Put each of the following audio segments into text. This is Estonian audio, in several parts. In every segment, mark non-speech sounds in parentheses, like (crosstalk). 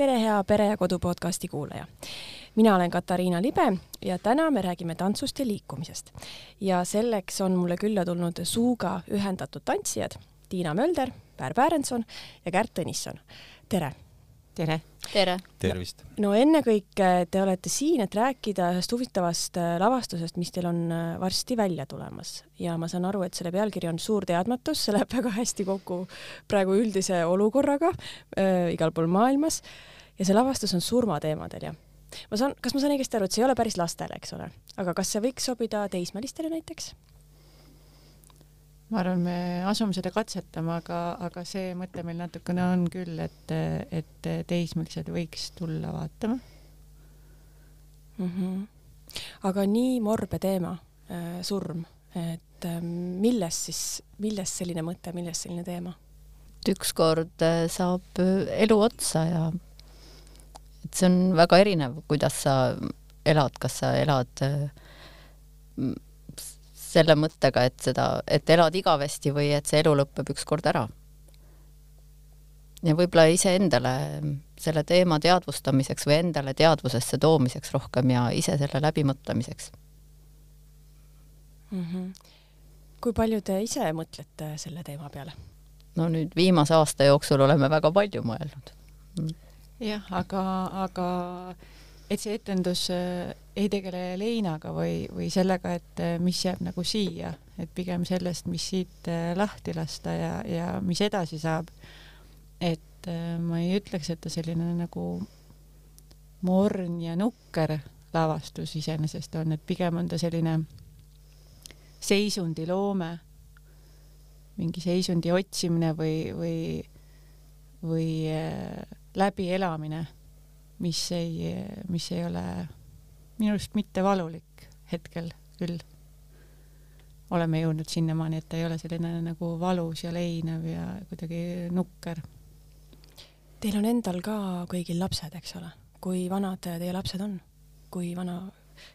tere, hea Pere ja Kodu podcasti kuulaja. mina olen Katariina Libe ja täna me räägime tantsust ja liikumisest. ja selleks on mulle külla tulnud suuga ühendatud tantsijad Tiina Mölder, Pär Pärenson ja Kärt Tõnisson. tere! Tere! tere! tervist! no ennekõike te olete siin, et rääkida ühest huvitavast äh, lavastusest, mis teil on äh, varsti välja tulemas ja ma saan aru, et selle pealkiri on Suur teadmatus, see läheb (laughs) väga hästi kokku praegu üldise olukorraga äh, igal pool maailmas ja see lavastus on surmateemadel ja ma saan, kas ma saan õigesti aru, et see ei ole päris lastele, eks ole, aga kas see võiks sobida teismelistele näiteks? Ma arvan, me asume seda katsetama, aga, aga see mõte meil natukene on küll, et, et teismelised võiks tulla vaatama mm. -hmm. aga nii morbe teema äh,, surm, et äh, millest siis, millest selline mõte, millest selline teema? et ükskord äh, saab äh, elu otsa ja et see on väga erinev, kuidas sa elad, kas sa elad äh, selle mõttega, et seda, et elad igavesti või et see elu lõpeb ükskord ära. ja võib-olla iseendale selle teema teadvustamiseks või endale teadvusesse toomiseks rohkem ja ise selle läbimõtlemiseks mm. -hmm. kui palju te ise mõtlete selle teema peale? no nüüd viimase aasta jooksul oleme väga palju mõelnud. jah, aga, aga et see etendus äh, ei tegele leinaga või, või sellega, et äh, mis jääb nagu siia, et pigem sellest, mis siit äh, lahti lasta ja, ja mis edasi saab. et ma ei ütleks, et ta selline nagu morn ja nukker lavastus iseenesest on, et pigem on ta selline seisundiloome, mingi seisundi otsimine või, või, või läbielamine mis ei, mis ei ole minu arust mitte valulik hetkel küll. oleme jõudnud sinnamaani, et ta ei ole selline nagu valus ja leinev ja kuidagi nukker. Teil on endal ka kõigil lapsed, eks ole? kui vanad teie lapsed on? kui vana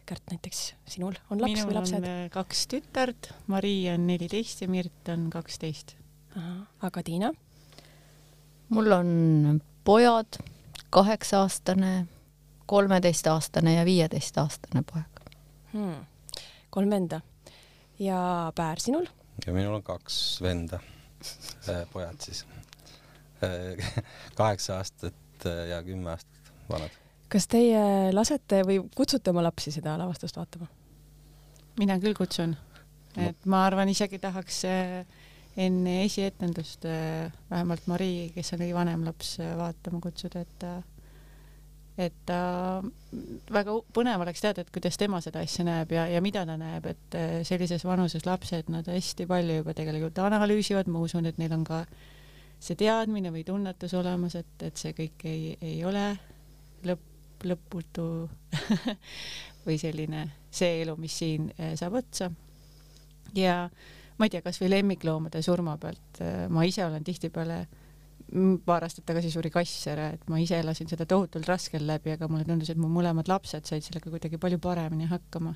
Kärt näiteks sinul on laps Minul või lapsed? Äh, kaks tütart, Marii on neliteist ja Mirt on kaksteist. aga Tiina? mul on pojad kaheksa-aastane, kolmeteistaastane ja viieteistaastane poeg hmm.. kolm venda. ja Päär sinul? ja minul on kaks venda pojad siis kaheksa aastat ja kümme aastat vanad. kas teie lasete või kutsute oma lapsi seda lavastust vaatama? mina küll kutsun, et ma arvan, isegi tahaks äh, enne esietendust äh, vähemalt Marii, kes on kõige vanem laps, äh, vaatama kutsuda, et ta, et ta väga põnev oleks teada, et kuidas tema seda asja näeb ja, ja mida ta näeb, et äh, sellises vanuses lapsed, nad hästi palju juba tegelikult analüüsivad, ma usun, et neil on ka see teadmine või tunnetus olemas, et, et see kõik ei, ei ole lõpp, lõputu (laughs) või selline see elu, mis siin saab otsa. ja äh, ma ei tea, kasvõi lemmikloomade surma pealt, äh, ma ise olen tihtipeale paar aastat tagasi suri kass ära, et ma ise elasin seda tohutult raskel läbi, aga mulle tundus, et mu mõlemad lapsed said sellega kuidagi palju paremini hakkama.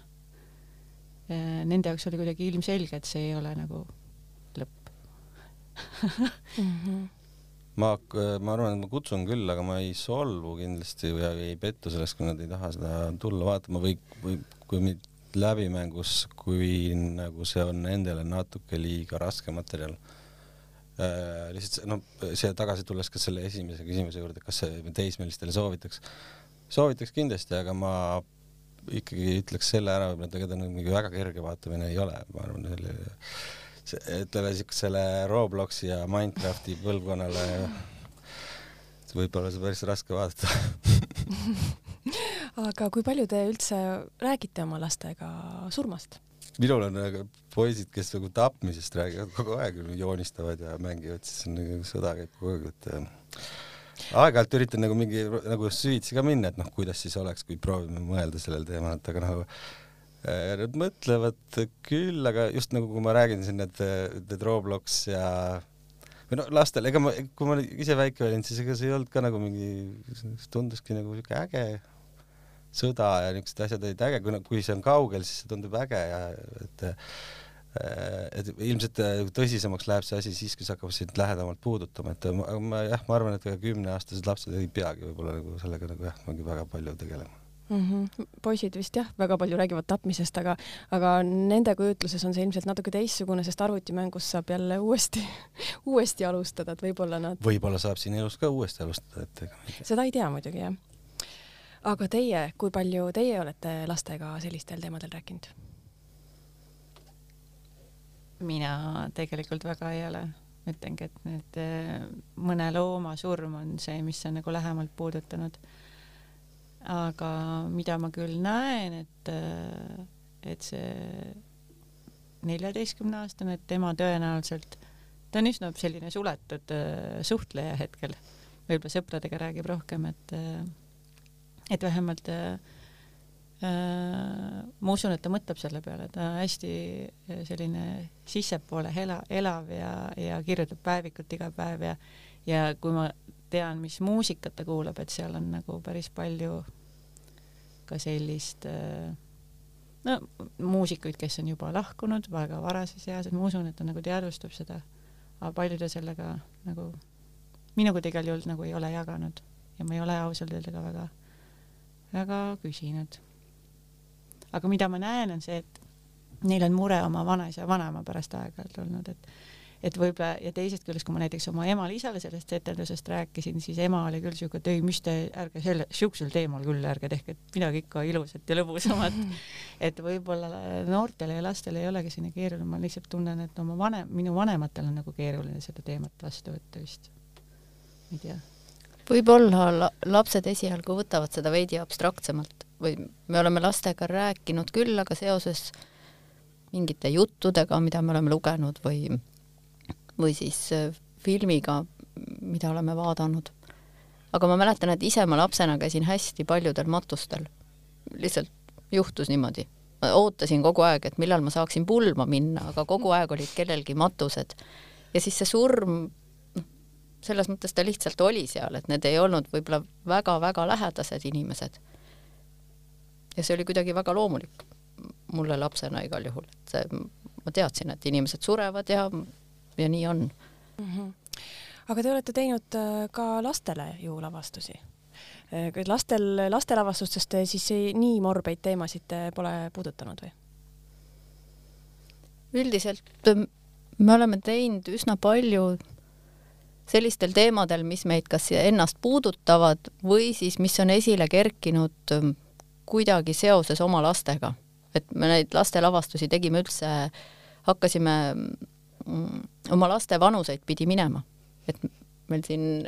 Äh, nende jaoks oli kuidagi ilmselge, et see ei ole nagu lõpp mm. -hmm. ma, ma arvan, et ma kutsun küll, aga ma ei solvu kindlasti või ei pettu sellest, kui nad ei taha seda tulla vaatama või, või kui mind läbimängus, kui nagu see on nendele natuke liiga raske materjal. Äh,. lihtsalt noh, siia tagasi tulles ka selle esimese küsimuse juurde, kas see teismelistele soovitaks, soovitaks kindlasti, aga ma ikkagi ütleks selle ära, võib-olla tegelikult on mingi väga kerge vaatamine ei ole, ma arvan, selle ütleme siukesele Robloksi ja Minecrafti põlvkonnale võib-olla see päris raske vaadata (laughs) (laughs) aga kui palju te üldse räägite oma lastega surmast? minul on nagu poisid, kes nagu tapmisest räägivad kogu aeg, joonistavad ja mängivad, siis on nagu sõda käib kogu aeg, et äh, aeg-ajalt üritan nagu mingi nagu süvitsi ka minna, et noh, kuidas siis oleks, kui proovime mõelda sellel teemal, et aga nagu äh, Nad mõtlevad küll, aga just nagu kui ma räägin siin, et need Roblox ja või no lastel, ega ma, kui ma ise väike olin, siis ega see ei olnud ka nagu mingi, tunduski nagu siuke äge sõda ja niisugused asjad olid äge, kui, kui see on kaugel, siis see tundub äge ja et et ilmselt tõsisemaks läheb see asi siis, kui see hakkab sind lähedamalt puudutama, et ma, ma jah, ma arvan, et kümneaastased lapsed ei peagi võib-olla nagu sellega nagu jah, mingi väga palju tegelema mm. -hmm. poisid vist jah, väga palju räägivad tapmisest, aga, aga nende kujutluses on see ilmselt natuke teistsugune, sest arvutimängus saab jälle uuesti (laughs) uuesti alustada, et võib-olla nad. võib-olla saab siin elus ka uuesti alustada, et ega. seda ei tea muidugi jah. aga teie, kui palju teie olete lastega sellistel teemadel rääkinud? mina tegelikult väga ei ole ütlengi, et nüüd mõne looma surm on see, mis on nagu lähemalt puudutanud aga mida ma küll näen, et, et see neljateistkümne aastane, et tema tõenäoliselt, ta on üsna selline suletud äh, suhtleja hetkel, võib-olla sõpradega räägib rohkem, et, äh, et vähemalt äh, ma usun, et ta mõtleb selle peale, ta hästi selline sissepoole ela, elav ja, ja kirjutab päevikut iga päev ja, ja kui ma tean, mis muusikat ta kuulab, et seal on nagu päris palju ka sellist äh, no muusikuid, kes on juba lahkunud väga varases eas, et ma usun, et ta nagu teadvustab seda, aga palju ta sellega nagu minuga ta igal juhul nagu ei ole jaganud ja ma ei ole ausalt öelda ka väga, väga küsinud. aga mida ma näen, on see, et neil on mure oma vanaisa ja vanaema pärast aeg-ajalt olnud, et et võib-olla ja teisest küljest, kui ma näiteks oma emale-isale sellest etendusest rääkisin, siis ema oli küll siuke, et ei, mis te, ärge selle, siuksel teemal küll ärge tehke, et midagi ikka ilusat ja lõbusamat. (laughs) et võib-olla noortele ja lastele ei olegi selline keeruline, ma lihtsalt tunnen, et oma vanem, minu vanematel on nagu keeruline seda teemat vastu võtta vist. ei tea. võib-olla la lapsed esialgu võtavad seda veidi abstraktsemalt või me oleme lastega rääkinud küll, aga seoses mingite juttudega, mida me oleme lugenud või või siis äh, filmiga, mida oleme vaadanud. aga ma mäletan, et ise ma lapsena käisin hästi paljudel matustel. lihtsalt juhtus niimoodi. ootasin kogu aeg, et millal ma saaksin pulma minna, aga kogu aeg olid kellelgi matused. ja siis see surm, noh, selles mõttes ta lihtsalt oli seal, et need ei olnud võib-olla väga-väga lähedased inimesed. ja see oli kuidagi väga loomulik mulle lapsena igal juhul, et see, ma teadsin, et inimesed surevad ja ja nii on mm. -hmm. aga te olete teinud äh, ka lastele ju lavastusi. Äh, lastel, lastelavastustest te siis nii morbeid teemasid pole puudutanud või? üldiselt äh, me oleme teinud üsna palju sellistel teemadel, mis meid kas ennast puudutavad või siis mis on esile kerkinud kuidagi seoses oma lastega. et me neid lastelavastusi tegime üldse, hakkasime oma laste vanuseid pidi minema, et meil siin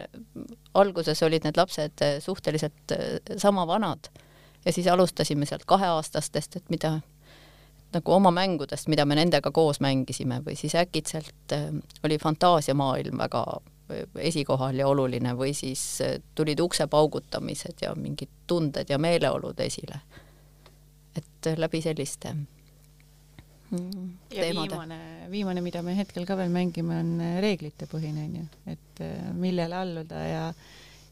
alguses olid need lapsed suhteliselt äh, sama vanad ja siis alustasime sealt kaheaastastest, et mida nagu oma mängudest, mida me nendega koos mängisime või siis äkitselt äh, oli fantaasiamaailm väga esikohal ja oluline või siis tulid ukse paugutamised ja mingid tunded ja meeleolud esile. et läbi selliste mm, ja teemade. viimane, viimane, mida me hetkel ka veel mängime, on äh, reeglitepõhine onju, et äh, millele alluda ja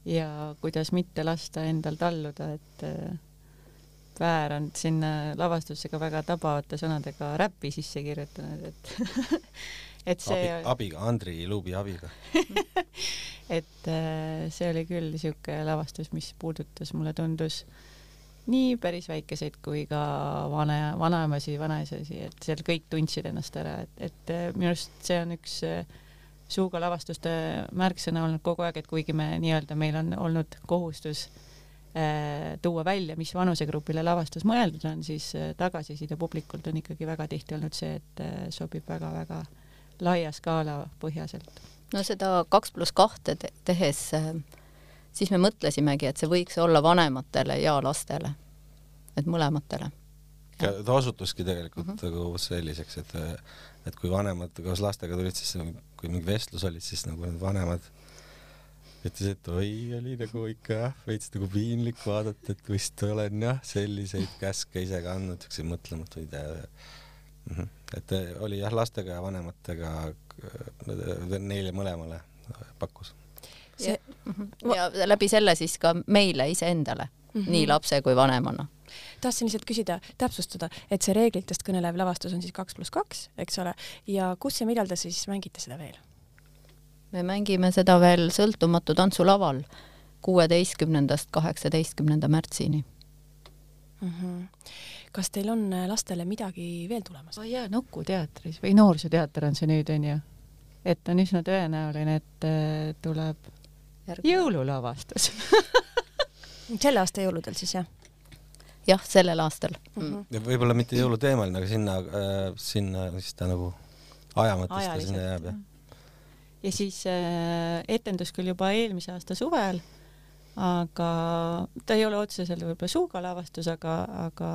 ja kuidas mitte lasta endal talluda, et äh, Väär on sinna lavastusse ka väga tabavate sõnadega räppi sisse kirjutanud, et (laughs) et see abi, abiga, Andri Luubi abiga. (laughs) Et see oli küll siuke lavastus, mis puudutas, mulle tundus äh, nii päris väikeseid kui ka vana, vanaemasi, vanaisasi, et seal kõik tundsid ennast ära, et, et äh, minu arust see on üks äh, suuga lavastuste märksõna olnud kogu aeg, et kuigi me nii-öelda, meil on olnud kohustus äh, tuua välja, mis vanusegrupile lavastus mõeldud on, siis äh, tagasiside publikult on ikkagi väga tihti olnud see, et äh, sobib väga-väga laia skaala põhjaselt. no seda kaks pluss kahte tehes äh siis me mõtlesimegi, et see võiks olla vanematele ja lastele, et mõlematele. ta osutuski tegelikult mm -hmm. nagu selliseks, et, et kui vanemad koos lastega tulid, siis kui mingi vestlus oli, siis nagu need vanemad ütles, et oi, oli nagu ikka jah, veits nagu piinlik vaadata, et vist olen jah, selliseid käske ise ka andnud, siukseid mõtlematuid ja mm -hmm. et oli jah, lastega ja vanematega neile mõlemale pakkus ja, -hmm. ja läbi selle siis ka meile iseendale mm, -hmm. nii lapse kui vanemana. tahtsin lihtsalt küsida, täpsustada, et see reeglitest kõnelev lavastus on siis kaks pluss kaks, eks ole, ja kus ja millal te siis mängite seda veel? me mängime seda veel Sõltumatu tantsulaval kuueteistkümnendast kaheksateistkümnenda märtsini mm. -hmm. kas teil on äh, lastele midagi veel tulemas? oi jaa, Nuku teatris või Noorsooteater on see nüüd onju, et on üsna tõenäoline, et äh, tuleb. Jõululavastus (laughs) selle aasta jõuludel siis jah? jah, sellel aastal mm. -hmm. ja võib-olla mitte jõuluteemaline, aga sinna äh,, sinna siis ta nagu aja mõttes ta sinna jääb jah. ja siis äh, etendus küll juba eelmise aasta suvel, aga ta ei ole otseselt võib-olla Suuga lavastus, aga, aga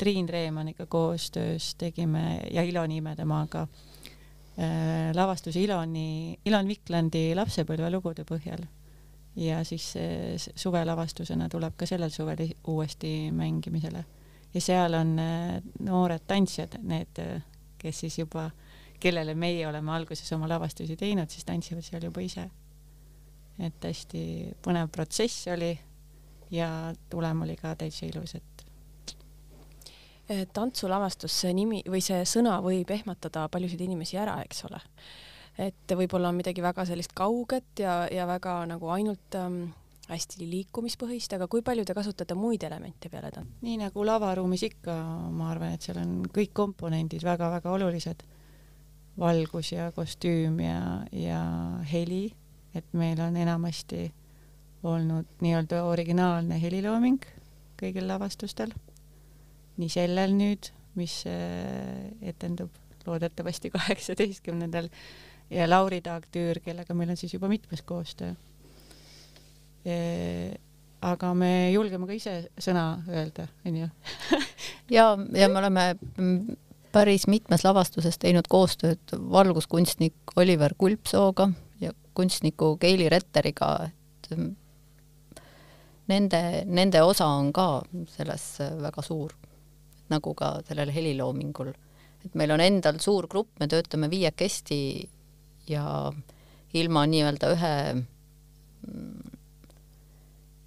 Triin Reemaniga koostöös tegime ja Iloni ime temaga äh, lavastuse Iloni, Ilon Viklandi lapsepõlvelugude põhjal ja siis suvelavastusena tuleb ka sellel suvel uuesti mängimisele. ja seal on äh, noored tantsijad, need, äh, kes siis juba, kellele meie oleme alguses oma lavastusi teinud, siis tantsivad seal juba ise. et hästi põnev protsess oli ja tulem oli ka täitsa ilus, et tantsulavastus, see nimi või see sõna võib ehmatada paljusid inimesi ära, eks ole et võib-olla on midagi väga sellist kauget ja, ja väga nagu ainult ähm, hästi liikumispõhist, aga kui palju te kasutate muid elemente peale ta-? nii nagu lavaruumis ikka, ma arvan, et seal on kõik komponendid väga-väga olulised. valgus ja kostüüm ja, ja heli, et meil on enamasti olnud nii-öelda originaalne helilooming kõigil lavastustel. nii sellel nüüd, mis äh, etendub loodetavasti (laughs) kaheksateistkümnendal ja Lauri Taag-Tüür, kellega meil on siis juba mitmes koostöö. aga me julgeme ka ise sõna öelda, onju. (laughs) ja, ja me oleme päris mitmes lavastuses teinud koostööd valguskunstnik Oliver Kulpsooga ja kunstniku Keili Retteriga, et nende, nende osa on ka selles väga suur, nagu ka sellel heliloomingul. et meil on endal suur grupp, me töötame viiekesti ja ilma nii-öelda ühe mm,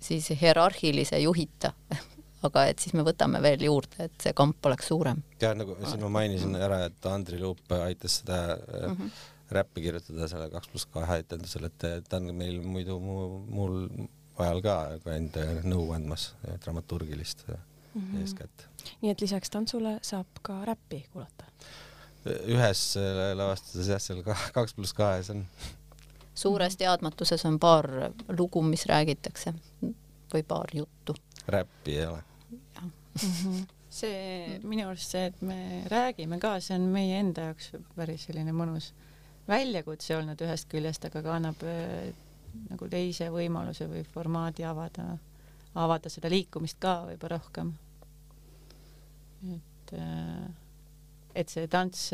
siis hierarhilise juhita (laughs) aga et siis me võtame veel juurde, et see kamp oleks suurem. ja nagu siin ma mainisin ära, et Andri Luup aitas seda mm -hmm. räppi kirjutada selle kaks pluss kahe etendusel, et ta on meil muidu mu, mul ajal ka käinud nõu andmas dramaturgilist mm -hmm. eeskätt. nii et lisaks tantsule saab ka räppi kuulata? Ühes lavastuses jah, seal (laughs) kaks pluss kahes on. suures teadmatuses on paar lugu, mis räägitakse või paar juttu. räppi ei ole. Mm -hmm. see minu arust see, et me räägime ka, see on meie enda jaoks päris selline mõnus väljakutse olnud ühest küljest, aga ka annab äh, nagu teise võimaluse või formaadi avada, avada seda liikumist ka võib-olla rohkem. et äh, et see tants,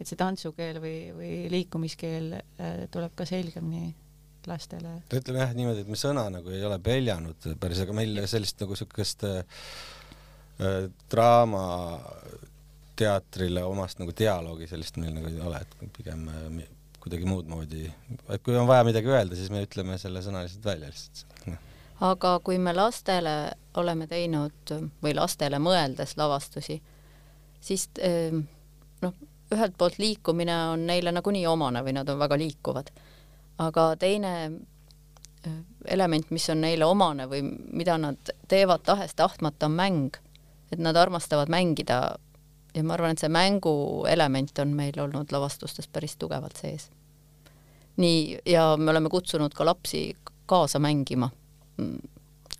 et see tantsukeel või, või liikumiskeel äh, tuleb ka selgemini lastele. ütleme jah niimoodi, et me sõna nagu ei ole peljanud päris, aga meil sellist nagu siukest äh, draama teatrile omast nagu dialoogi sellist meil nagu ei ole, et pigem äh, kuidagi muud moodi, et kui on vaja midagi öelda, siis me ütleme selle sõna lihtsalt välja lihtsalt. aga kui me lastele oleme teinud või lastele mõeldes lavastusi siis ehm, noh, ühelt poolt liikumine on neile nagunii omane või nad on väga liikuvad, aga teine eh, element, mis on neile omane või mida nad teevad tahes-tahtmata, on mäng. et nad armastavad mängida ja ma arvan, et see mängu element on meil olnud lavastustes päris tugevalt sees. nii, ja me oleme kutsunud ka lapsi kaasa mängima.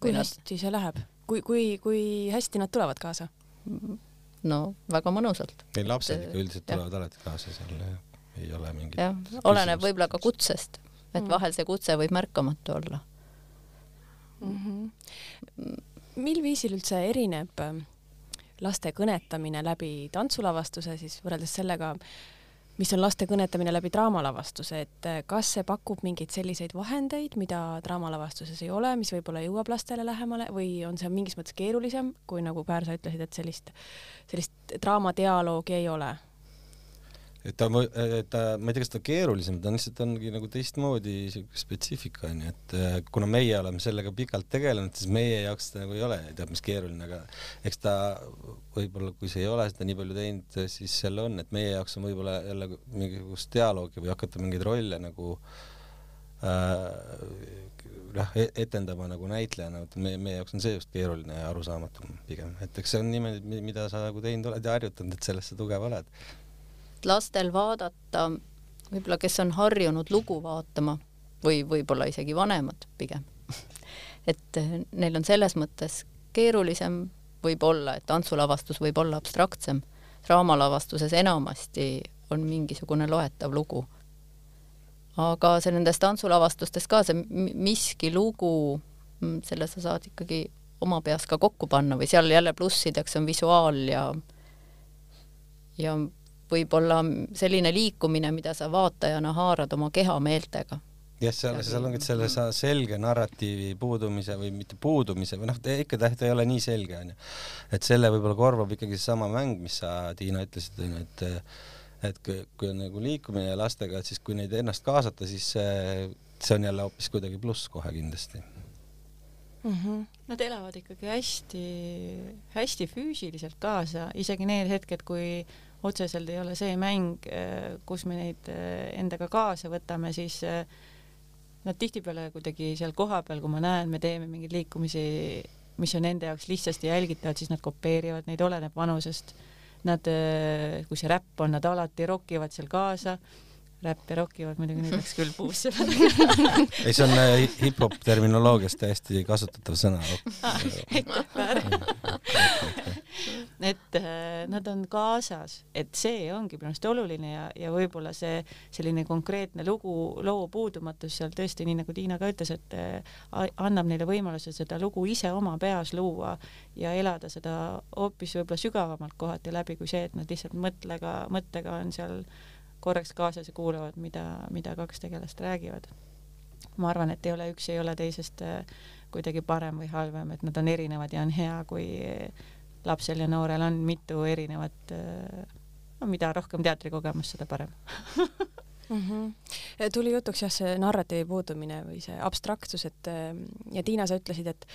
kui hästi nad... see läheb? kui, kui, kui hästi nad tulevad kaasa? No väga mõnusalt. meil lapsed ikka üldiselt tulevad alati kaasa, seal ei ole mingit jah, oleneb võib-olla ka kutsest, et mm. vahel see kutse võib märkamatu olla mm. -hmm. mil viisil üldse erineb ähm, laste kõnetamine läbi tantsulavastuse siis võrreldes sellega, mis on laste kõnetamine läbi draamalavastuse, et äh, kas see pakub mingeid selliseid vahendeid, mida draamalavastuses ei ole, mis võib-olla jõuab lastele lähemale või on see mingis mõttes keerulisem, kui nagu Päär, sa ütlesid, et sellist, sellist draamadialoogi ei ole? Et ta, et ta, ma ei tea, kas ta keerulisem, ta on lihtsalt ongi nagu teistmoodi siuke spetsiifika onju, et äh, kuna meie oleme sellega pikalt tegelenud, siis meie jaoks ta nagu ei ole teab mis keeruline, aga eks ta võib-olla, kui sa ei ole seda nii palju teinud, siis jälle on, et meie jaoks on võib-olla jälle mingisugust dialoogi või hakata mingeid rolle nagu äh, jah, e-, etendama nagu näitlejana, et meie, meie jaoks on see just keeruline ja arusaamatu pigem, et eks see on niimoodi, mida sa nagu teinud oled ja harjutanud, et selles sa tugev oled. Lastel vaadata, võib-olla kes on harjunud lugu vaatama või võib-olla isegi vanemad pigem. (laughs) Et neil on selles mõttes keerulisem võib-olla, et tantsulavastus võib olla abstraktsem, draamalavastuses enamasti on mingisugune loetav lugu. Aga see nendes tantsulavastustes ka see miski lugu, mm, selle sa saad ikkagi oma peas ka kokku panna või seal jälle plussideks on visuaal ja ja võib-olla selline liikumine, mida sa vaatajana haarad oma kehameeltega. jah, seal, seal ongi selle selge narratiivi puudumise või mitte puudumise või noh, ikka ta, ei ole nii selge onju. et selle võib-olla korvab ikkagi seesama mäng, mis sa, Tiina, ütlesid onju, et et kui, kui on nagu liikumine lastega, et siis kui neid ennast kaasata, siis see, see on jälle hoopis kuidagi pluss kohe kindlasti mm. -hmm. Nad elavad ikkagi hästi-hästi füüsiliselt kaasa, isegi need hetked, kui otseselt ei ole see mäng, kus me neid endaga kaasa võtame, siis nad tihtipeale kuidagi seal kohapeal, kui ma näen, me teeme mingeid liikumisi, mis on nende jaoks lihtsasti jälgitavad, siis nad kopeerivad neid, oleneb vanusest. Nad, äh, kui see räpp on, nad alati rokivad seal kaasa räpp ja rokivad, muidugi nüüd läks küll puusse (laughs) ei, see on äh, hip-hop terminoloogias täiesti kasutatav sõna. (laughs) (laughs) et äh, nad on kaasas, et see ongi minu arust oluline ja, ja võib-olla see selline konkreetne lugu, loo puudumatus seal tõesti, nii nagu Tiina ka ütles, et äh, annab neile võimaluse seda lugu ise oma peas luua ja elada seda hoopis võib-olla sügavamalt kohati läbi kui see, et nad lihtsalt mõtlega, mõttega on seal korraks kaasas ja kuulavad, mida, mida kaks tegelast räägivad. ma arvan, et ei ole, üks ei ole teisest äh, kuidagi parem või halvem, et nad on erinevad ja on hea, kui lapsel ja noorel on mitu erinevat, äh, no mida rohkem teatrikogemust, seda parem (laughs) mm. -hmm. tuli jutuks jah, see narratiivi puudumine või see abstraktsus, et ja Tiina, sa ütlesid, et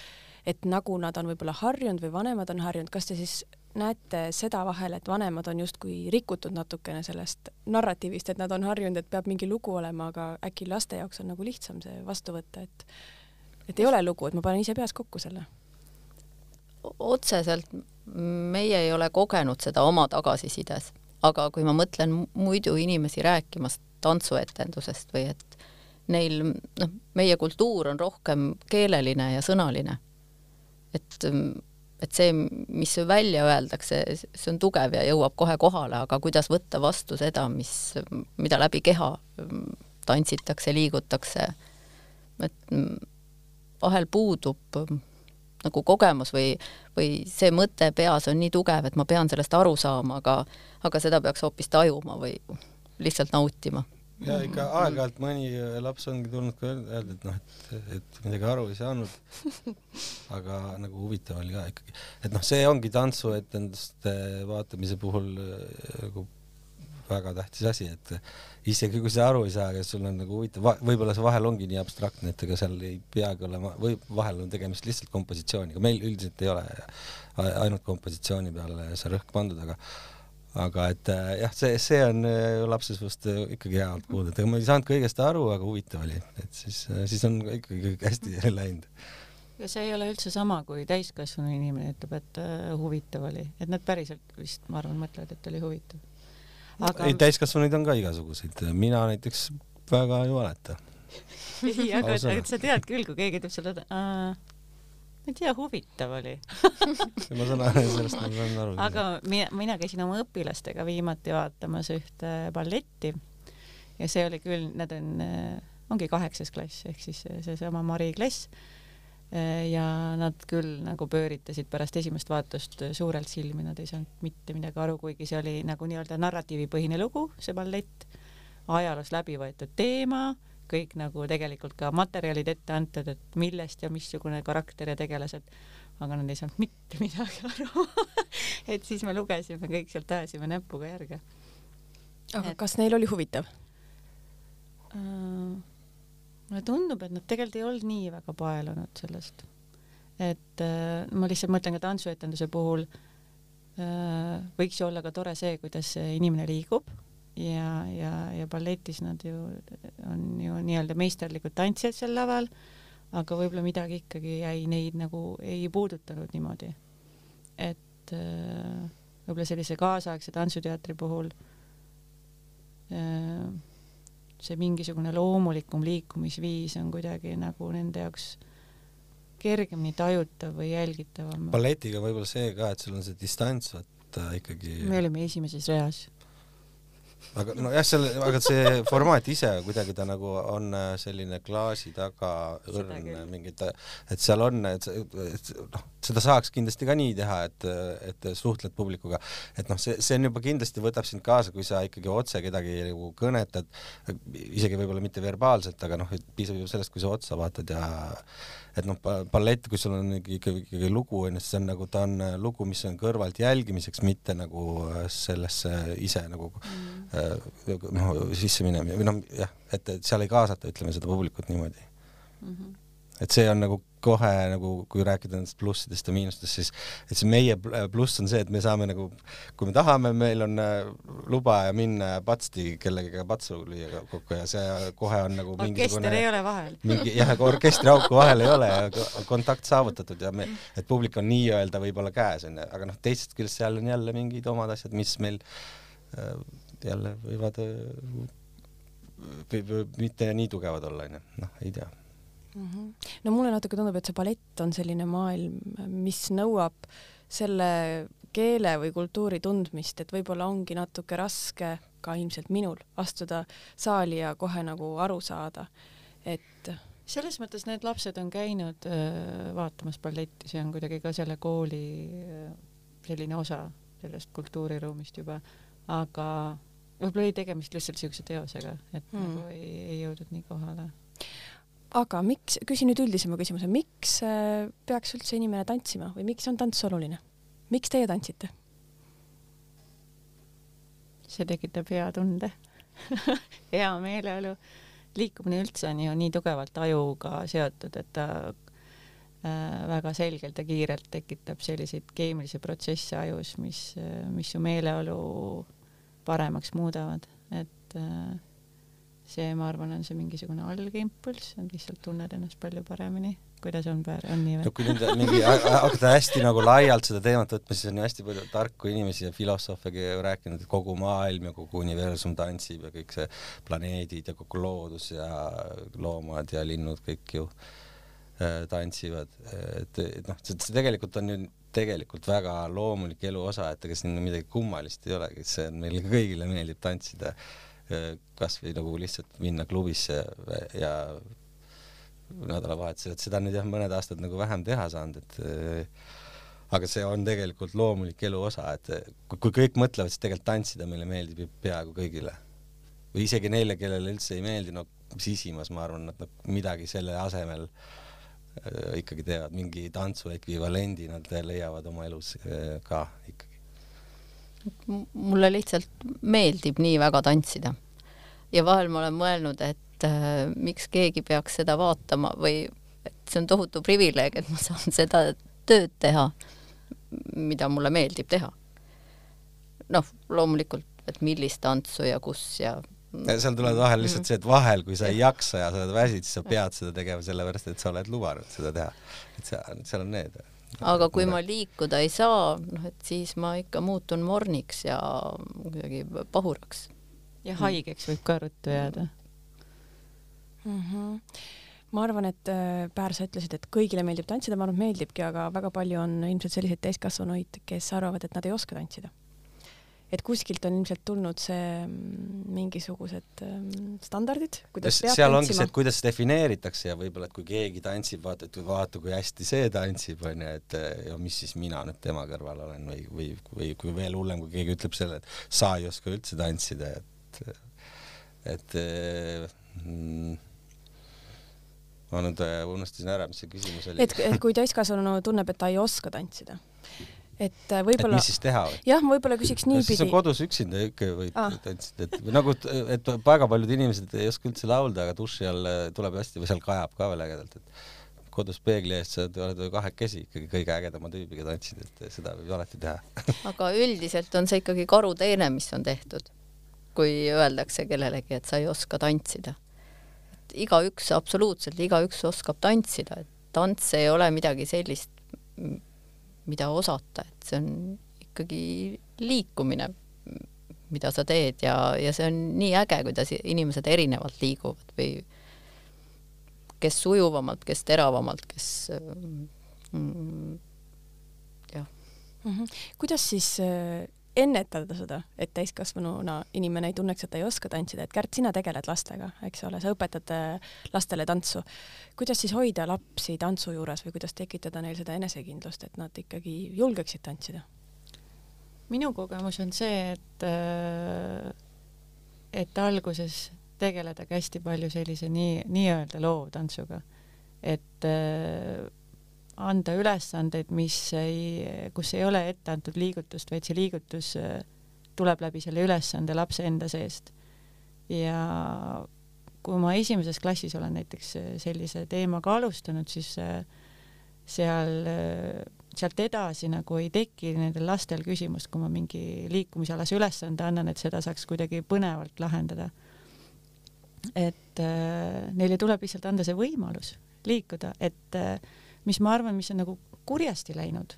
et nagu nad on võib-olla harjunud või vanemad on harjunud, kas te siis näete seda vahel, et vanemad on justkui rikutud natukene sellest narratiivist, et nad on harjunud, et peab mingi lugu olema, aga äkki laste jaoks on nagu lihtsam see vastu võtta, et et ei ole lugu, et ma panen ise peas kokku selle? otseselt meie ei ole kogenud seda oma tagasisides, aga kui ma mõtlen muidu inimesi rääkimas tantsuetendusest või et neil, noh, meie kultuur on rohkem keeleline ja sõnaline. et et see, mis välja öeldakse, see on tugev ja jõuab kohe kohale, aga kuidas võtta vastu seda, mis, mida läbi keha tantsitakse, liigutakse, et vahel puudub nagu kogemus või, või see mõte peas on nii tugev, et ma pean sellest aru saama, aga aga seda peaks hoopis tajuma või lihtsalt nautima ja ikka aeg-ajalt mõni laps ongi tulnud ka öelda, et noh, et, et midagi aru ei saanud. (laughs) aga nagu huvitav oli ka ikkagi, et noh, see ongi tantsuetenduste vaatamise puhul äh, nagu väga tähtis asi, et isegi kui sa aru ei saa, aga sul on nagu huvitav, võib-olla see vahel ongi nii abstraktne, et ega seal ei peagi olema, või vahel on tegemist lihtsalt kompositsiooniga, meil üldiselt ei ole ainult kompositsiooni peale see rõhk pandud, aga aga et äh, jah, see, see on äh, lapsesust äh, ikkagi hea alt kuulda, et ega ma ei saanud kõigest aru, aga huvitav oli, et siis, siis on ikkagi hästi (laughs) läinud. ja see ei ole üldse sama, kui täiskasvanu inimene ütleb, et huvitav oli, et nad päriselt vist, ma arvan, mõtlevad, et oli huvitav. aga ei, täiskasvanuid on ka igasuguseid, mina näiteks väga ei valeta. (laughs) Ei, aga sa tead küll, kui keegi ütleb sulle, et ma ei tea, huvitav oli (laughs) ma saan aru, sellest ma saan aru. aga mina, mina käisin oma õpilastega viimati vaatamas ühte balletti ja see oli küll, nad on, ongi kaheksas klass ehk siis seesama Mari klass. ja nad küll nagu pööritasid pärast esimest vaatust suurelt silmi, nad ei saanud mitte midagi aru, kuigi see oli nagu nii-öelda narratiivipõhine lugu, see ballett, ajaloos läbi võetud teema kõik nagu tegelikult ka materjalid ette antud, et millest ja missugune karakter ja tegelased, aga nad ei saanud mitte (laughs) midagi aru et siis me lugesime kõik sealt, ajasime näpuga järge aga et... kas neil oli huvitav uh,? mulle tundub, et nad tegelikult ei olnud nii väga paelunud sellest. et uh, ma lihtsalt mõtlen ka tantsuetenduse puhul uh, võiks ju olla ka tore see, kuidas see inimene liigub ja, ja, ja balletis nad ju on ju nii-öelda meisterlikud tantsijad seal laval, aga võib-olla midagi ikkagi jäi neid nagu ei puudutanud niimoodi. et uh, võib-olla sellise kaasaegse tantsuteatri puhul äh, see mingisugune loomulikum liikumisviis on kuidagi nagu nende jaoks kergemini tajutav või jälgitavam. balletiga võib-olla see ka, et sul on see distants, vaata ikkagi. me olime esimeses reas aga nojah, selle, aga see formaat ise kuidagi ta nagu on äh, selline klaasi taga õrn mingi, et seal on, et noh, seda saaks kindlasti ka nii teha, et, et suhtled publikuga, et noh, see, see on juba kindlasti võtab sind kaasa, kui sa ikkagi otse kedagi nagu kõnetad, isegi võib-olla mitte verbaalselt, aga noh, piisab ju sellest, kui sa otsa vaatad ja et noh, ballett, kui sul on ikkagi, ikkagi lugu onju, siis see on nagu, ta on äh, lugu, mis on kõrvalt jälgimiseks, mitte nagu äh, sellesse ise nagu mm. Äh, noh, sisse minema või noh, jah, et, et seal ei kaasata, ütleme seda publikut niimoodi mm. -hmm. et see on nagu kohe nagu, kui rääkida nendest plussidest ja miinustest, siis et see meie pluss on see, et me saame nagu, kui me tahame, meil on äh, luba ja minna patsti kellegagi patsu lüüa kokku ja see kohe on nagu orkester ei ole vahel. mingi jah, aga orkestriauku vahel ei ole ja kontakt saavutatud ja me, et publik on nii-öelda võib-olla käes onju, aga noh, teisest küljest seal on jälle mingid omad asjad, mis meil äh, jälle võivad äh, või, või mitte nii tugevad olla onju, noh, ei tea mm. -hmm. no mulle natuke tundub, et see ballett on selline maailm, mis nõuab selle keele või kultuuri tundmist, et võib-olla ongi natuke raske ka ilmselt minul astuda saali ja kohe nagu aru saada, et selles mõttes need lapsed on käinud äh, vaatamas balletti, see on kuidagi ka selle kooli äh, selline osa sellest kultuuriruumist juba, aga võib-olla oli tegemist lihtsalt niisuguse teosega, et mm. nagu ei, ei jõudnud nii kohale aga miks, küsin nüüd üldisema küsimuse, miks äh, peaks üldse inimene tantsima või miks on tants oluline? miks teie tantsite? see tekitab hea tunde (laughs) hea meeleolu. liikumine üldse on ju nii tugevalt ajuga seotud, et ta äh, väga selgelt ja kiirelt tekitab selliseid keemilisi protsesse ajus, mis, mis su meeleolu paremaks muudavad, et äh, see, ma arvan, on see mingisugune algimpulss, et lihtsalt tunned ennast palju paremini. kuidas on, on nii või? no kui nüüd mingi hakata hästi nagu laialt seda teemat võtma, siis on ju hästi palju tarku inimesi ja filosoofegi rääkinud, et kogu maailm ja kogu universum tantsib ja kõik see planeedid ja kogu loodus ja loomad ja linnud kõik ju äh, tantsivad, et, et noh, see tegelikult on ju tegelikult väga loomulik elu osa, et ega siin midagi kummalist ei olegi, see on meile kõigile meeldib tantsida kasvõi nagu lihtsalt minna klubisse ja nädalavahetusel, et seda nüüd jah, mõned aastad nagu vähem teha saanud, et aga see on tegelikult loomulik elu osa, et kui, kõik mõtlevad, siis tegelikult tantsida meile meeldib ju peaaegu kõigile. või isegi neile, kellele üldse ei meeldi, no sisimas ma arvan, nad midagi selle asemel äh, ikkagi teevad, mingi tantsu ekvivalendi nad leiavad oma elus äh, ka ikkagi mulle lihtsalt meeldib nii väga tantsida. ja vahel ma olen mõelnud, et äh, miks keegi peaks seda vaatama või et see on tohutu privileeg, et ma saan (laughs) seda tööd teha, mida mulle meeldib teha. noh, loomulikult, et millist tantsu ja kus ja seal tuleb vahel lihtsalt see, et vahel, kui sa ei jaksa ja sa oled väsinud, siis sa pead seda tegema sellepärast, et sa oled lubanud seda teha. et seal, seal on need aga kui ma liikuda ei saa, noh et siis ma ikka muutun morniks ja kuidagi pahuraks. ja haigeks võib ka ruttu jääda mm. -hmm. ma arvan, et äh, Päär, sa ütlesid, et kõigile meeldib tantsida, ma arvan, et meeldibki, aga väga palju on ilmselt selliseid täiskasvanuid, kes arvavad, et nad ei oska tantsida et kuskilt on ilmselt tulnud see mm, mingisugused mm, standardid, kuidas peab seal ongi see, et kuidas defineeritakse ja võib-olla, et kui keegi tantsib, vaata, et vaata, kui hästi see tantsib, onju, et ja mis siis mina nüüd tema kõrval olen või, või, või kui veel hullem, kui keegi ütleb selle, et sa ei oska üldse tantsida, et, et mm, ma nüüd unustasin ära, mis see küsimus oli. et, et kui täiskasvanu tunneb, et ta ei oska tantsida et äh, võib-olla. mis siis teha või? jah, ma võib-olla küsiks niipidi. siis on kodus üksinda ikka võid ah. tantsida, et nagu, et väga paljud inimesed ei oska üldse laulda, aga duši all äh, tuleb hästi või seal kajab ka veel ägedalt, et kodus peegli ees sa oled kahekesi ikkagi kõige ägedama tüübiga tantsid, et seda võib alati teha (laughs) aga üldiselt on see ikkagi karuteene, mis on tehtud, kui öeldakse kellelegi, et sa ei oska tantsida. et igaüks, absoluutselt igaüks oskab tantsida, et tants ei ole midagi sellist, mida osata, et see on ikkagi liikumine, mida sa teed ja, ja see on nii äge, kuidas inimesed erinevalt liiguvad või kes sujuvamalt, kes teravamalt, kes mm, jah mm. -hmm. kuidas siis äh, ennetada seda, et täiskasvanuna inimene ei tunneks, et ta ei oska tantsida, et Kärt, sina tegeled lastega, eks ole, sa õpetad äh, lastele tantsu. kuidas siis hoida lapsi tantsu juures või kuidas tekitada neil seda enesekindlust, et nad ikkagi julgeksid tantsida? minu kogemus on see, et äh, et alguses tegeledagi hästi palju sellise nii, nii-öelda loovtantsuga, et äh, anda ülesandeid, mis ei, kus ei ole ette antud liigutust, vaid see liigutus äh, tuleb läbi selle ülesande lapse enda seest. ja kui ma esimeses klassis olen näiteks äh, sellise teemaga alustanud, siis äh, seal, sealt edasi nagu ei teki nendel lastel küsimust, kui ma mingi liikumisalase ülesande annan, et seda saaks kuidagi põnevalt lahendada. et äh, neile tuleb lihtsalt anda see võimalus liikuda, et äh, mis ma arvan, mis on nagu kurjasti läinud,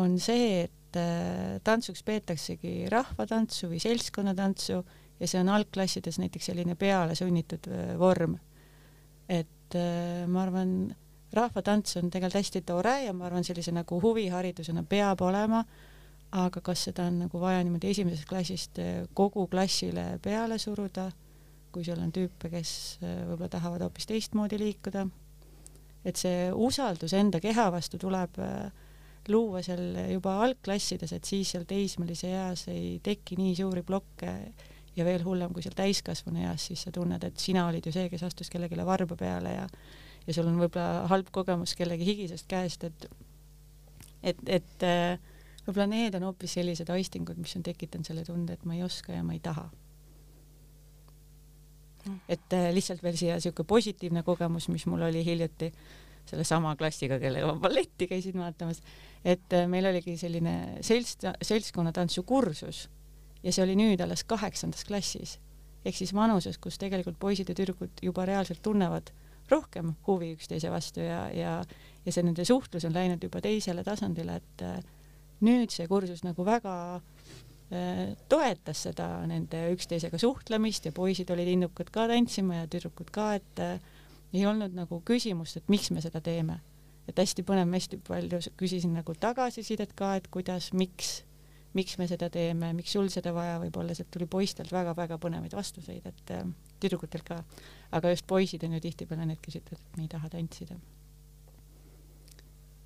on see, et äh, tantsuks peetaksegi rahvatantsu või seltskonnatantsu ja see on algklassides näiteks selline peale sunnitud äh, vorm. et äh, ma arvan, rahvatants on tegelikult hästi tore ja ma arvan, sellise nagu huviharidusena peab olema, aga kas seda on nagu vaja niimoodi esimesest klassist kogu klassile peale suruda, kui sul on tüüpe, kes võib-olla tahavad hoopis teistmoodi liikuda et see usaldus enda keha vastu tuleb äh, luua seal juba algklassides, et siis seal teismelise eas ei teki nii suuri blokke ja veel hullem, kui seal täiskasvanu eas, siis sa tunned, et sina olid ju see, kes astus kellelegi varba peale ja ja sul on võib-olla halb kogemus kellegi higisest käest, et et, et äh, võib-olla need on hoopis sellised aistingud, mis on tekitanud selle tunde, et ma ei oska ja ma ei taha et äh, lihtsalt veel siia niisugune positiivne kogemus, mis mul oli hiljuti sellesama klassiga, kellega ma balletti käisin vaatamas, et äh, meil oligi selline selts, seltskonnatantsukursus ja see oli nüüd alles kaheksandas klassis. Ehk siis vanuses, kus tegelikult poisid ja tüdrukud juba reaalselt tunnevad rohkem huvi üksteise vastu ja, ja, ja see nende suhtlus on läinud juba teisele tasandile, et äh, nüüd see kursus nagu väga Äh, toetas seda nende üksteisega suhtlemist ja poisid olid innukad ka tantsima ja tüdrukud ka, et äh, ei olnud nagu küsimust, et miks me seda teeme. et hästi põnev, hästi palju küsisin nagu tagasisidet ka, et kuidas, miks, miks me seda teeme, miks sul seda vaja võib olla, sealt tuli poistelt väga-väga põnevaid vastuseid, et äh, tüdrukutelt ka. aga just poisid on ju tihtipeale need, kes ütlevad, et me ei taha tantsida.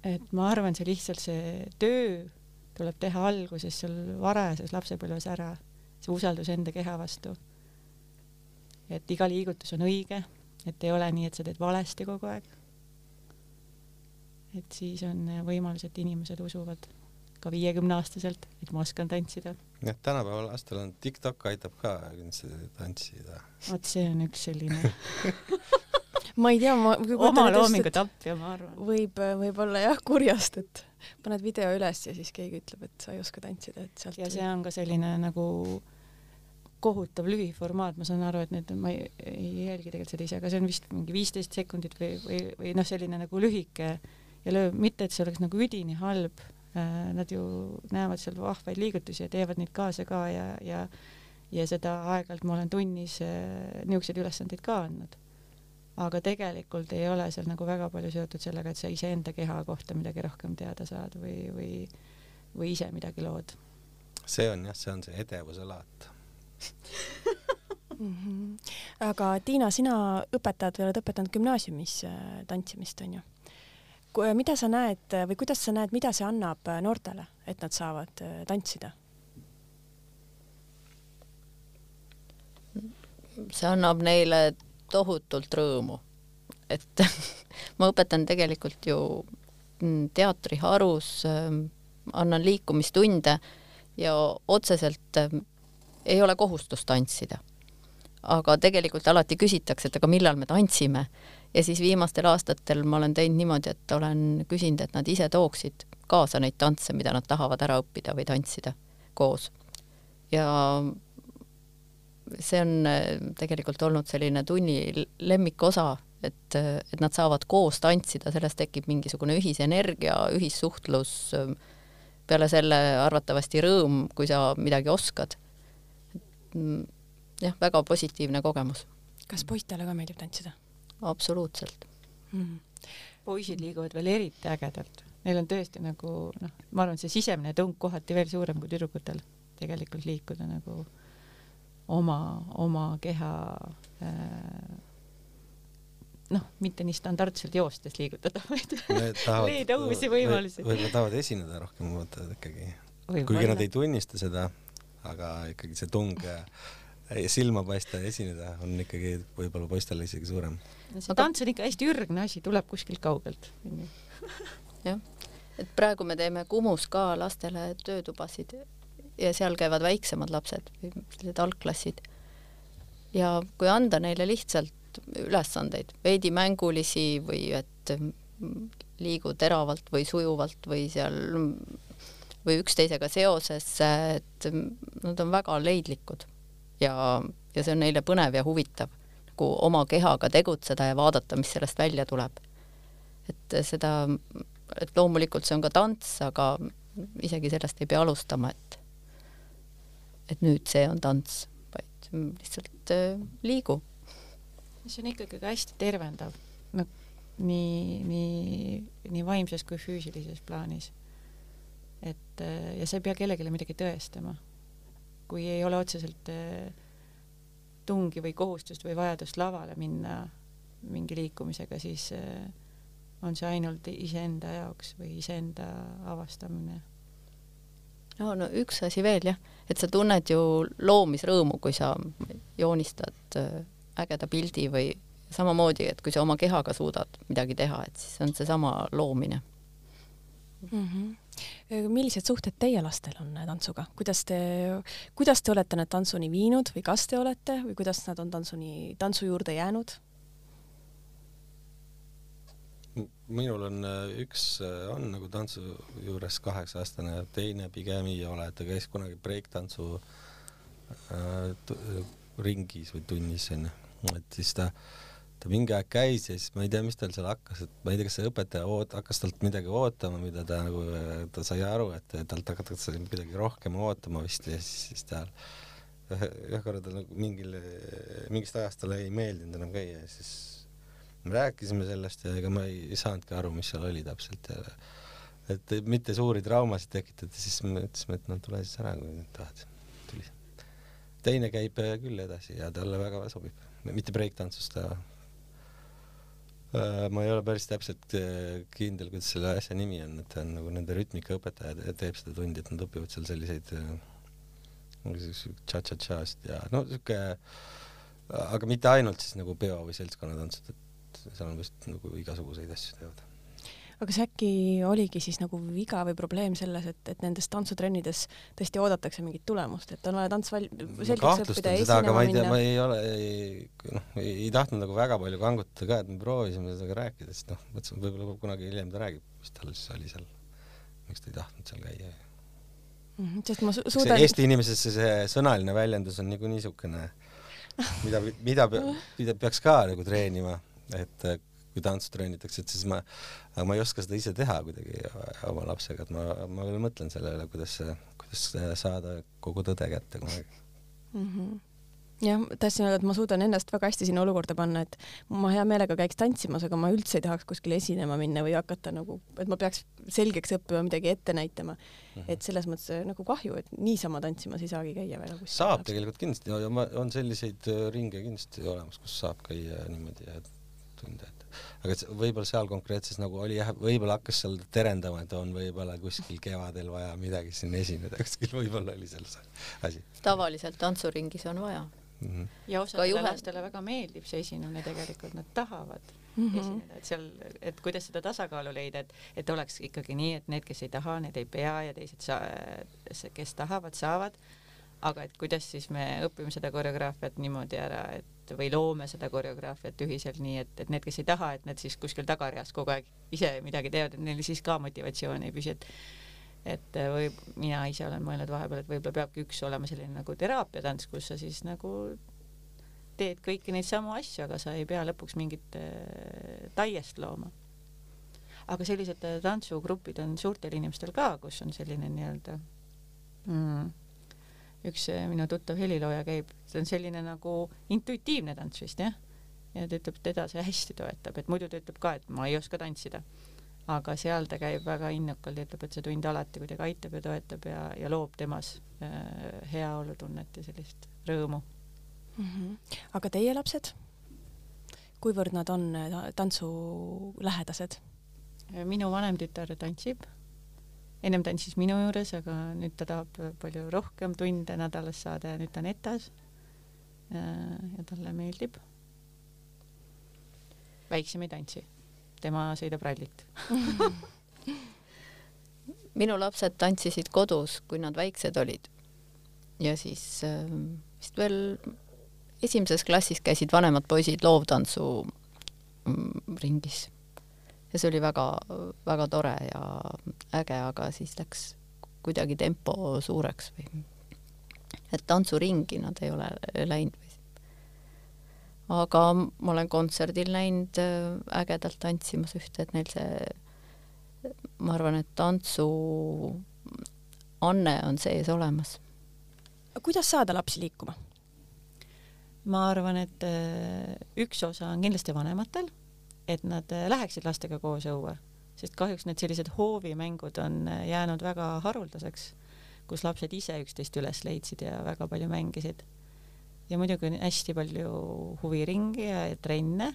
et ma arvan, see lihtsalt see töö tuleb teha alguses seal varajases lapsepõlves ära, see usaldus enda keha vastu. et iga liigutus on õige, et ei ole nii, et sa teed valesti kogu aeg. et siis on võimalus, et inimesed usuvad ka viiekümneaastaselt, et ma oskan tantsida. jah, tänapäeva lastel on TikTok aitab ka kindlasti tantsida. vot see on üks selline (laughs) ma ei tea, ma oma loomingu tapja, ma arvan. võib, võib-olla jah, kurjast, et paned video üles ja siis keegi ütleb, et sa ei oska tantsida, et sealt ja see on ka selline nagu kohutav lühiformaat, ma saan aru, et need, ma ei, ei jälgi tegelikult seda ise, aga see on vist mingi viisteist sekundit või, või, või noh, selline nagu lühike ja lööb, mitte et see oleks nagu üdini halb, äh, nad ju näevad seal vahvaid liigutusi ja teevad neid kaasa ka ja, ja ja seda aeg-ajalt ma olen tunnis äh, niisuguseid ülesandeid ka andnud aga tegelikult ei ole seal nagu väga palju seotud sellega, et sa iseenda keha kohta midagi rohkem teada saad või, või, või ise midagi lood. see on jah, see on see edevuse laat mm. -hmm. aga Tiina, sina õpetad või oled õpetanud gümnaasiumis äh, tantsimist, onju? mida sa näed või kuidas sa näed, mida see annab äh, noortele, et nad saavad äh, tantsida? see annab neile tohutult rõõmu. et (laughs) ma õpetan tegelikult ju mm, teatriharus ähm, annan liikumistunde ja otseselt äh, ei ole kohustust tantsida. aga tegelikult alati küsitakse, et aga millal me tantsime ja siis viimastel aastatel ma olen teinud niimoodi, et olen küsinud, et nad ise tooksid kaasa neid tantse, mida nad tahavad ära õppida või tantsida koos. ja see on äh, tegelikult olnud selline tunni lemmikosa, et, et nad saavad koos tantsida, sellest tekib mingisugune ühisenergia, ühissuhtlus, peale selle arvatavasti rõõm, kui sa midagi oskad. Mm, jah, väga positiivne kogemus. kas poistele ka meeldib tantsida? absoluutselt mm. -hmm. poisid liiguvad veel eriti ägedalt, neil on tõesti nagu noh, ma arvan, see sisemine tung kohati veel suurem kui tüdrukutel tegelikult liikuda nagu oma, oma keha äh, noh, mitte nii standardselt joostes liigutada, vaid (laughs) leida uusi võimalusi. võib-olla tahavad esineda rohkem, vaata ikkagi. kuigi nad ei tunnista seda, aga ikkagi see tung silma paista ja esineda on ikkagi võib-olla poistele isegi suurem. see tants on ikka hästi ürgne asi, tuleb kuskilt kaugelt. (laughs) jah, et praegu me teeme Kumus ka lastele töötubasid ja seal käivad väiksemad lapsed, sellised algklassid. ja kui anda neile lihtsalt ülesandeid, veidi mängulisi või et liigu teravalt või sujuvalt või seal või üksteisega seoses, et nad on väga leidlikud ja, ja see on neile põnev ja huvitav nagu oma kehaga tegutseda ja vaadata, mis sellest välja tuleb. et seda, et loomulikult see on ka tants, aga isegi sellest ei pea alustama, et et nüüd see on tants, vaid lihtsalt äh, liigu see on ikkagi ka hästi tervendav, no nii, nii, nii vaimses kui füüsilises plaanis. et ja sa ei pea kellelegi midagi tõestama. kui ei ole otseselt eh, tungi või kohustust või vajadust lavale minna mingi liikumisega, siis on see ainult iseenda jaoks või iseenda avastamine no, no üks asi veel jah, et sa tunned ju loomisrõõmu, kui sa joonistad eh, ägeda pildi või samamoodi, et kui sa oma kehaga suudad midagi teha, et siis on seesama loomine mm. -hmm millised suhted teie lastel on tantsuga, kuidas te, kuidas te olete nad tantsuni viinud või kas te olete või kuidas nad on tantsuni, tantsu juurde jäänud? Minul on üks on nagu tantsu juures kaheksa aastane, teine pigem ei ole, ta käis kunagi breiktantsu äh, ringis või tunnis onju. Et siis ta, ta mingi aeg käis ja siis ma ei tea, mis tal seal hakkas, et ma ei tea, kas see õpetaja oot-, hakkas talt midagi ootama, mida ta nagu, ta sai aru, et talt hakatakse midagi rohkem ootama vist ja siis, siis ta ühe korra tal nagu mingil, mingist ajast talle ei meeldinud enam käia ja siis me rääkisime sellest ja ega ma ei, ei saanudki aru, mis seal oli täpselt ja et mitte suuri traumasid tekitada, siis me ütlesime, et no tule siis ära, kui tahad. tuli. teine käib küll edasi ja talle väga sobib mitte breiktantsus, ta äh, ma ei ole päris täpselt äh, kindel, kuidas selle asja nimi on, et ta on nagu nende rütmikaõpetaja ja teeb seda tundi, et nad õpivad seal selliseid äh, tša-tša-tšast ja no siuke, aga mitte ainult siis nagu peo või seltskonnatantsud, et seal on vist nagu igasuguseid asju teevad aga kas äkki oligi siis nagu viga või probleem selles, et, et nendes tantsutrennides tõesti oodatakse mingit tulemust, et on vaja tants val-, selgeks õppida ja esinema minna? ma ei ole, noh, ei, ei tahtnud nagu väga palju kangutada ka, et me proovisime seda rääkida, sest noh, mõtlesin, võib-olla kunagi hiljem ta räägib, mis tal siis oli seal, miks ta ei tahtnud seal käia mm. -hmm, sest ma su suudan Eesti inimeses see sõnaline väljendus on niikuinii niisugune, mida, mida, mida peaks ka nagu treenima, et kui tantsu treenitakse, et siis ma, ma ei oska seda ise teha kuidagi oma lapsega, et ma, ma veel mõtlen selle üle, kuidas, kuidas saada kogu tõde kätte kunagi mm. -hmm jah, tahtsin öelda, et ma suudan ennast väga hästi sinna olukorda panna, et ma hea meelega käiks tantsimas, aga ma üldse ei tahaks kuskile esinema minna või hakata nagu, et ma peaks selgeks õppima, midagi ette näitama mm. -hmm. et selles mõttes nagu kahju, et niisama tantsimas ei saagi käia väga kuskil. saab tegelikult kindlasti on selliseid ringe kindlasti olemas, kus saab käia niimoodi ja tunde, et aga võib-olla seal konkreetses nagu oli jah, võib-olla hakkas seal terendama, et on võib-olla kuskil kevadel vaja midagi siin esineda, kuskil võib-olla oli seal see asi. tavaliselt tantsuringis on vaja mm. -hmm. ja osadele juhe... lastele väga meeldib see esinemine tegelikult, nad tahavad mm -hmm. esineda, et seal, et kuidas seda tasakaalu leida, et, et oleks ikkagi nii, et need, kes ei taha, need ei pea ja teised saa-, kes tahavad, saavad. aga et kuidas siis me õpime seda koreograafiat niimoodi ära, et või loome seda koreograafiat ühiselt nii, et, et need, kes ei taha, et need siis kuskil tagareas kogu aeg ise midagi teevad, et neil siis ka motivatsioon ei püsi, et et või mina ise olen mõelnud vahepeal, et võib-olla peabki üks olema selline nagu teraapiatants, kus sa siis nagu teed kõiki neid samu asju, aga sa ei pea lõpuks mingit äh, taiest looma. aga sellised äh, tantsugrupid on suurtel inimestel ka, kus on selline nii-öelda mm, üks äh, minu tuttav helilooja käib, see on selline nagu intuitiivne tants vist jah, ja ta ütleb, teda see hästi toetab, et muidu ta ütleb ka, et ma ei oska tantsida. aga seal ta käib väga innukalt ja ütleb, et see tund alati kuidagi aitab ja toetab ja, ja loob temas äh, heaolutunnet ja sellist rõõmu mm. -hmm. aga teie lapsed, kuivõrd nad on äh, tantsulähedased? minu vanem tütar tantsib, ennem tantsis minu juures, aga nüüd ta tahab palju rohkem tunde nädalas saada ja nüüd ta on ETA-s. ja talle meeldib. väiksem ei tantsi, tema sõidab rallit (laughs) minu lapsed tantsisid kodus, kui nad väiksed olid. ja siis äh, vist veel esimeses klassis käisid vanemad poisid loovtantsu mm, ringis ja see oli väga-väga tore ja äge, aga siis läks kuidagi tempo suureks või et tantsuringi nad ei ole läinud või aga ma olen kontserdil näinud äh, ägedalt tantsimas ühte, et neil see, ma arvan, et tantsu anne on sees olemas. kuidas saada lapsi liikuma? ma arvan, et äh, üks osa on kindlasti vanematel, et nad äh, läheksid lastega koos õue, sest kahjuks need sellised hoovimängud on äh, jäänud väga haruldaseks, kus lapsed ise üksteist üles leidsid ja väga palju mängisid. ja muidugi on hästi palju huviringe ja trenne,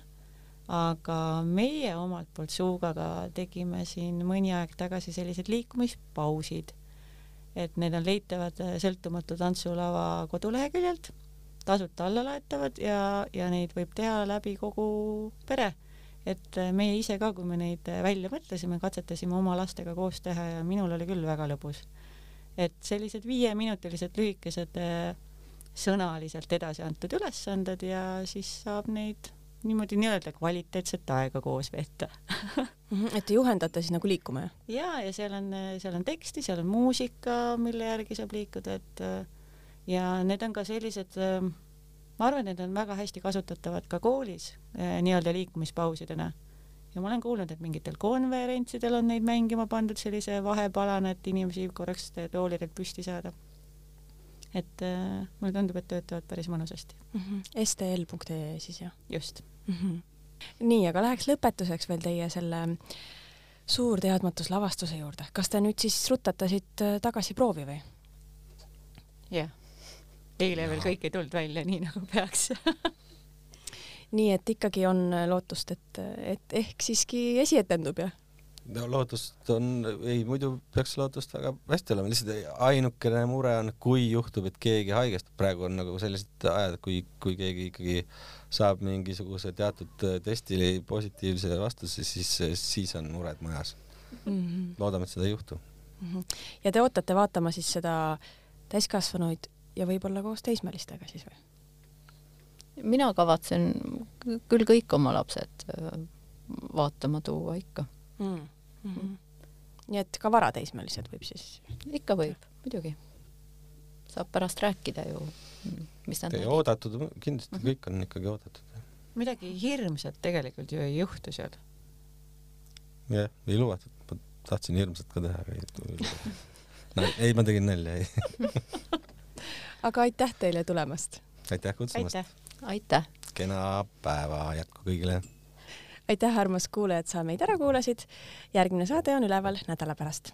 aga meie omalt poolt Suugaga tegime siin mõni aeg tagasi sellised liikumispausid, et need on leitavad Sõltumatu tantsulava koduleheküljelt tasuta alla laetavad ja, ja neid võib teha läbi kogu pere. Et äh, meie ise ka, kui me neid äh, välja mõtlesime, katsetasime oma lastega koos teha ja minul oli küll väga lõbus. et sellised viieminutilised lühikesed äh, sõnaliselt edasi antud ülesanded ja siis saab neid niimoodi nii-öelda kvaliteetset aega koos veeta (laughs) mhm, et te juhendate siis nagu liikuma, jah? ja, ja seal on, seal on teksti, seal on muusika, mille järgi saab liikuda, et ja need on ka sellised, ähm, ma arvan, et need on väga hästi kasutatavad ka koolis äh, nii-öelda liikumispausidena. ja ma olen kuulnud, et mingitel konverentsidel on neid mängima pandud sellise vahepalana, et inimesi korraks toolidelt püsti saada. et äh, mulle tundub, et töötavad päris mõnusasti mm. -hmm. stl.ee siis jah? just mm. -hmm. nii, aga läheks lõpetuseks veel teie selle suur teadmatus lavastuse juurde. kas te nüüd siis rutate siit tagasi proovi või? jah yeah eile veel kõik ei tulnud välja nii nagu peaks (laughs) nii et ikkagi on lootust, et, et ehk siiski esietendub, jah? no lootust on, ei muidu peaks lootust väga hästi olema, lihtsalt ainukene mure on, kui juhtub, et keegi haigestub, praegu on nagu sellised ajad, kui, kui keegi ikkagi saab mingisuguse teatud testile positiivse vastuse, siis, siis on mured majas mm. -hmm. loodame, et seda ei juhtu mm. -hmm. ja te ootate vaatama siis seda täiskasvanuid ja võib-olla koos teismelistega siis või? mina kavatsen küll kõik oma lapsed äh, vaatama tuua ikka mm. Mm -hmm. nii et ka varateismelised võib siis? ikka võib, muidugi. saab pärast rääkida ju, mis nad Teie oodatud, kindlasti mm -hmm. kõik on ikkagi oodatud. midagi hirmsat tegelikult ju ei juhtu seal. jah, ei lubatud, ma tahtsin hirmsat ka teha, aga ei (laughs) ei, ma tegin nalja, ei (laughs) aga aitäh teile tulemast! aitäh kutsumast! aitäh! kena päeva jätku kõigile! aitäh, armas kuulajad, sa meid ära kuulasid. järgmine saade on üleval nädala pärast